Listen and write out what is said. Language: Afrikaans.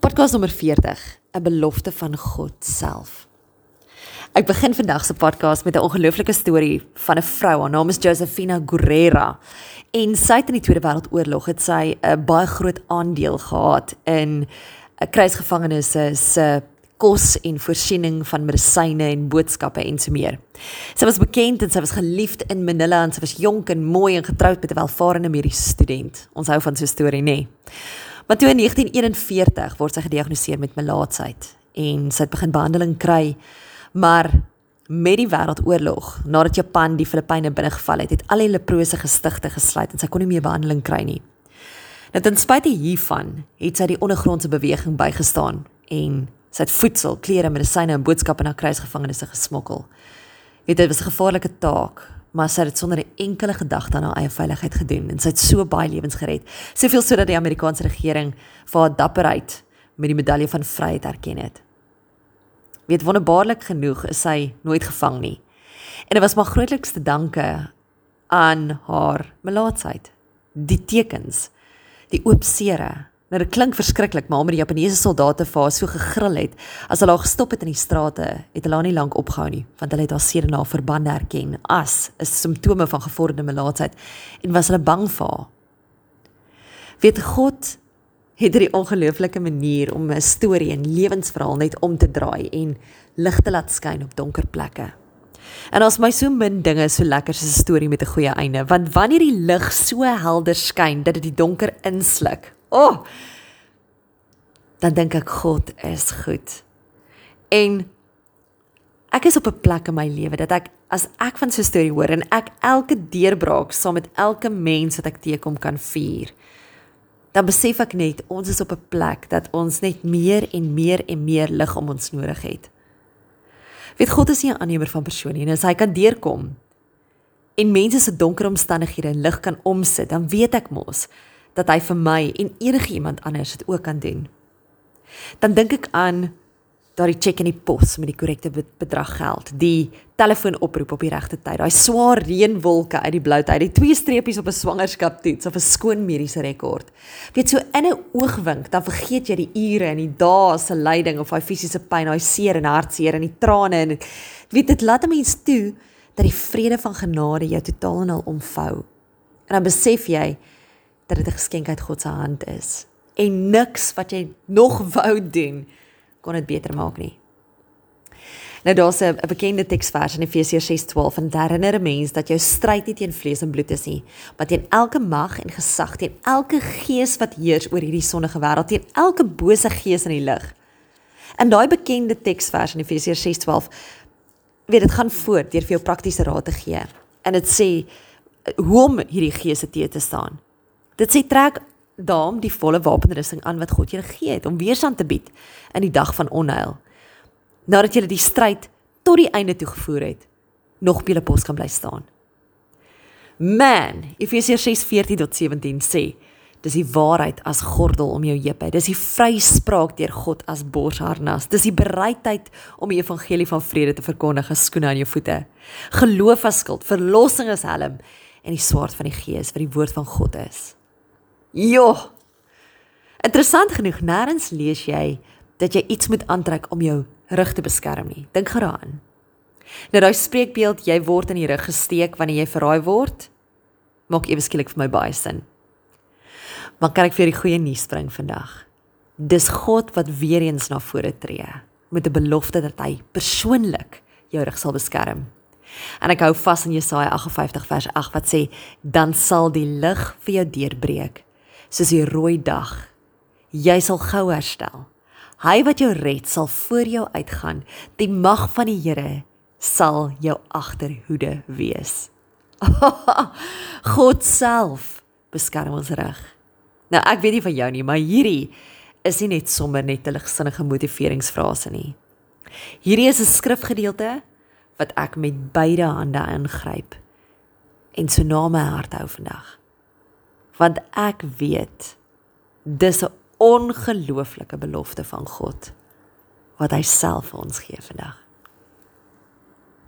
Podcast nommer 40, 'n belofte van God self. Ek begin vandag se podcast met 'n ongelooflike storie van 'n vrou. Haar naam is Josefina Guerrera. En sy het in die Tweede Wêreldoorlog het sy 'n baie groot aandeel gehad in 'n kruisgevangenes se kos en voorsiening van medisyne en boodskappe en so meer. Sy was bekend en sy was geliefd in Manila en sy was jonk en mooi en getroud met 'n welvarende mediese student. Ons hou van so 'n storie, nê? Nee. Maar toe in 1941 word sy gediagnoseer met melaatsheid en sy het begin behandeling kry. Maar met die wêreldoorlog, nadat Japan die Filippyne binnegeval het, het al die leprose gestigte gesluit en sy kon nie meer behandeling kry nie. Nou ten spyte hiervan het sy die ondergrondse beweging bygestaan en sy het voedsel, klere, medisyne en boodskappe na kruisgevangenes gesmokkel. Weet dit was 'n gevaarlike taak, maar sy het sonder 'n enkele gedagte aan haar eie veiligheid gedoen en sy het so baie lewens gered. Soveel sodat die Amerikaanse regering vir haar dapperheid met die medalje van vryheid erken het. Weet wonderbaarlik genoeg is sy nooit gevang nie. En dit was maar grootliks te danke aan haar melaatsheid. Die tekens, die oop sere, Nou dit klink verskriklik, maar omdat die Japaneese soldate vir haar so gegrill het, as hulle haar gestop het in die strate, het hulle haar nie lank opgehou nie, want hulle het haar seer na verbande herken as 'n simptome van gevorderde melaatsheid en was hulle bang vir haar. Weet God het hierdie ongelooflike manier om 'n storie en lewensverhaal net om te draai en lig te laat skyn op donker plekke. En as my so min dinge so lekker soos 'n storie met 'n goeie einde, want wanneer die lig so helder skyn dat dit die donker insluk, O. Oh, dan dink ek God is goed. En ek is op 'n plek in my lewe dat ek as ek van so 'n storie hoor en ek elke deurbraak saam met elke mens wat ek teekom kan vier. Dan besef ek net ons is op 'n plek dat ons net meer en meer en meer lig om ons nodig het. Weet God is nie 'n aannemer van persoon nie en as hy kan deurkom en mense se donker omstandighede in lig kan omsit, dan weet ek mos dat hy vir my en enige iemand anders dit ook kan doen. Dan dink ek aan daardie cheque in die pos met die korrekte bedrag geld, die telefoonoproep op die regte tyd, daai swaar reënwolke uit die blou tyd, die twee streepies op 'n swangerskaptoets of 'n skoon mediese rekord. Weet so in 'n oogwink, dan vergeet jy die ure en die dae se lyding of daai fisiese pyn, daai seer en hartseer en die trane en weet dit laat 'n mens toe dat die vrede van genade jou totaal en al omvou. En dan besef jy dat dit 'n geskenk uit God se hand is en niks wat jy nog wou doen kon dit beter maak nie. Nou daar's 'n bekende teksvers in Efesiërs 6:12 en herinner 'n mens dat jou stryd nie teen vlees en bloed is nie, maar teen elke mag en gesag, teen elke gees wat heers oor hierdie sonnige wêreld, teen elke bose gees in die lig. En daai bekende teksvers in Efesiërs 6:12 weet dit gaan voort deur vir jou praktiese raad te gee. En dit sê hoe om hierdie geese te te staan. Dit sê trek daarom die volle wapenrusting aan wat God julle gegee het om weerstand te bied in die dag van onheil. Nadat julle die stryd tot die einde toe gevoer het, nog op julle pos kan bly staan. Man, Efesiërs 6:14-17 sê, dis die waarheid as gordel om jou heupe. Dis die vryspraak deur God as borsharnas. Dis die bereidheid om die evangelie van vrede te verkondig as skoene aan jou voete. Geloof as skild, verlossing as helm en die swaard van die gees wat die woord van God is. Jo. Interessant genoeg, nêrens lees jy dat jy iets moet aantrek om jou rug te beskerm nie. Dink geraan. Nou daai spreekbeeld jy word in die rug gesteek wanneer jy verraai word, maak ewe skielik vir my baie sin. Maar kan ek vir die goeie nuus bring vandag? Dis God wat weer eens na vore tree met 'n belofte dat hy persoonlik jou rug sal beskerm. En ek hou vas in Jesaja 58 vers 8 wat sê dan sal die lig vir jou deurbreek soos die rooi dag. Jy sal gou herstel. Hy wat jou red sal voor jou uitgaan. Die mag van die Here sal jou agterhoede wees. God self beskerm ons reg. Nou ek weet nie van jou nie, maar hierdie is nie net sommer net 'n ligsinnige motiveringsfrase nie. Hierdie is 'n skrifgedeelte wat ek met beide hande ingryp en so na my hart hou vandag want ek weet dis 'n ongelooflike belofte van God wat hy self vir ons gee vandag.